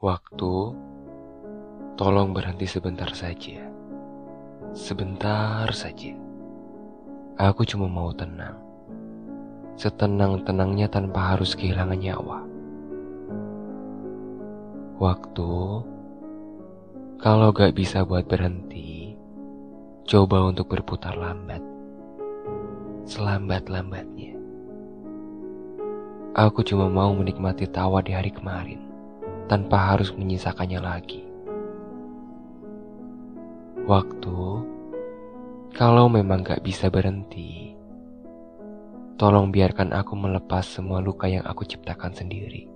Waktu, tolong berhenti sebentar saja. Sebentar saja. Aku cuma mau tenang. Setenang-tenangnya tanpa harus kehilangan nyawa. Waktu, kalau gak bisa buat berhenti, coba untuk berputar lambat. Selambat-lambatnya. Aku cuma mau menikmati tawa di hari kemarin tanpa harus menyisakannya lagi. Waktu, kalau memang gak bisa berhenti, tolong biarkan aku melepas semua luka yang aku ciptakan sendiri.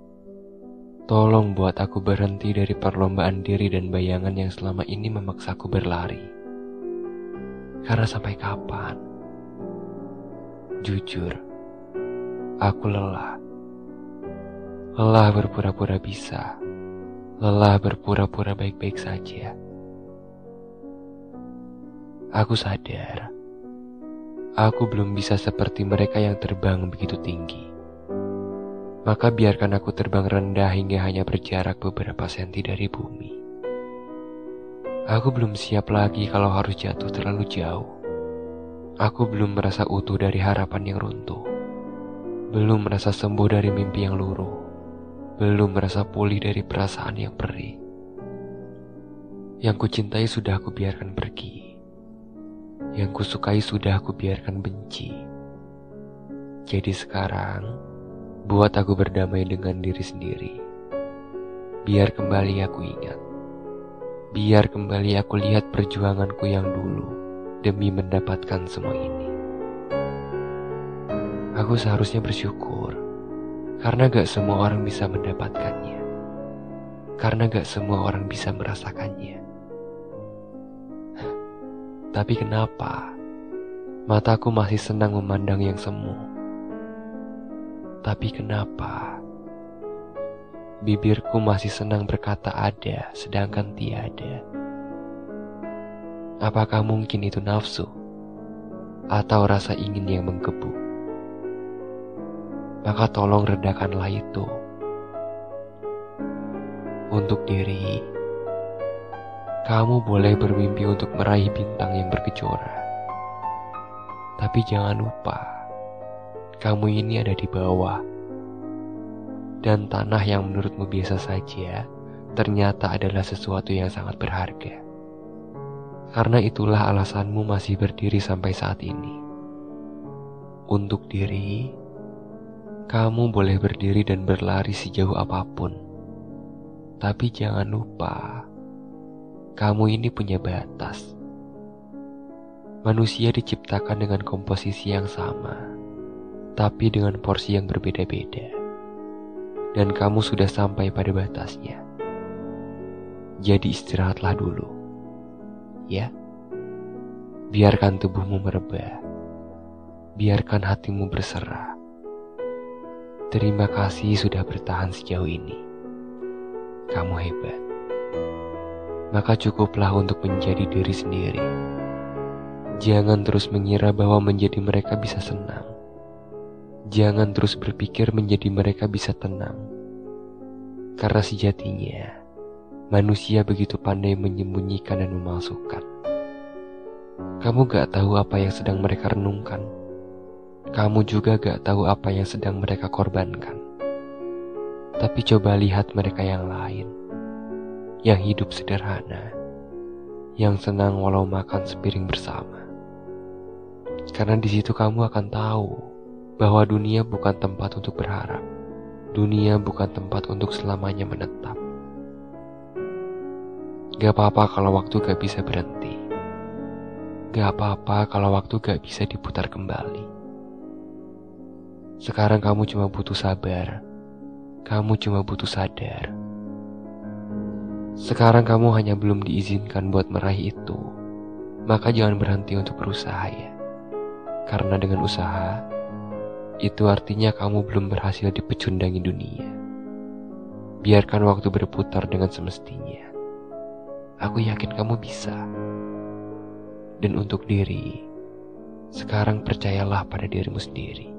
Tolong buat aku berhenti dari perlombaan diri dan bayangan yang selama ini memaksaku berlari. Karena sampai kapan? Jujur, aku lelah. Lelah berpura-pura bisa lelah berpura-pura baik-baik saja. Aku sadar, aku belum bisa seperti mereka yang terbang begitu tinggi. Maka biarkan aku terbang rendah hingga hanya berjarak beberapa senti dari bumi. Aku belum siap lagi kalau harus jatuh terlalu jauh. Aku belum merasa utuh dari harapan yang runtuh. Belum merasa sembuh dari mimpi yang luruh belum merasa pulih dari perasaan yang perih. Yang kucintai sudah aku biarkan pergi. Yang kusukai sudah aku biarkan benci. Jadi sekarang, buat aku berdamai dengan diri sendiri. Biar kembali aku ingat. Biar kembali aku lihat perjuanganku yang dulu demi mendapatkan semua ini. Aku seharusnya bersyukur karena gak semua orang bisa mendapatkannya. Karena gak semua orang bisa merasakannya. Tapi kenapa mataku masih senang memandang yang semu? Tapi kenapa bibirku masih senang berkata ada sedangkan tiada? Apakah mungkin itu nafsu atau rasa ingin yang menggebu? Maka tolong redakanlah itu. Untuk diri, kamu boleh bermimpi untuk meraih bintang yang bergejora. Tapi jangan lupa, kamu ini ada di bawah. Dan tanah yang menurutmu biasa saja, ternyata adalah sesuatu yang sangat berharga. Karena itulah alasanmu masih berdiri sampai saat ini. Untuk diri, kamu boleh berdiri dan berlari sejauh apa pun, tapi jangan lupa, kamu ini punya batas. Manusia diciptakan dengan komposisi yang sama, tapi dengan porsi yang berbeda-beda, dan kamu sudah sampai pada batasnya. Jadi istirahatlah dulu, ya. Biarkan tubuhmu merebah, biarkan hatimu berserah Terima kasih sudah bertahan sejauh ini. Kamu hebat. Maka cukuplah untuk menjadi diri sendiri. Jangan terus mengira bahwa menjadi mereka bisa senang. Jangan terus berpikir menjadi mereka bisa tenang. Karena sejatinya, manusia begitu pandai menyembunyikan dan memalsukan. Kamu gak tahu apa yang sedang mereka renungkan kamu juga gak tahu apa yang sedang mereka korbankan. Tapi coba lihat mereka yang lain, yang hidup sederhana, yang senang walau makan sepiring bersama. Karena di situ kamu akan tahu bahwa dunia bukan tempat untuk berharap. Dunia bukan tempat untuk selamanya menetap. Gak apa-apa kalau waktu gak bisa berhenti. Gak apa-apa kalau waktu gak bisa diputar kembali. Sekarang kamu cuma butuh sabar. Kamu cuma butuh sadar. Sekarang kamu hanya belum diizinkan buat meraih itu. Maka jangan berhenti untuk berusaha ya. Karena dengan usaha, itu artinya kamu belum berhasil dipecundangi dunia. Biarkan waktu berputar dengan semestinya. Aku yakin kamu bisa. Dan untuk diri, sekarang percayalah pada dirimu sendiri.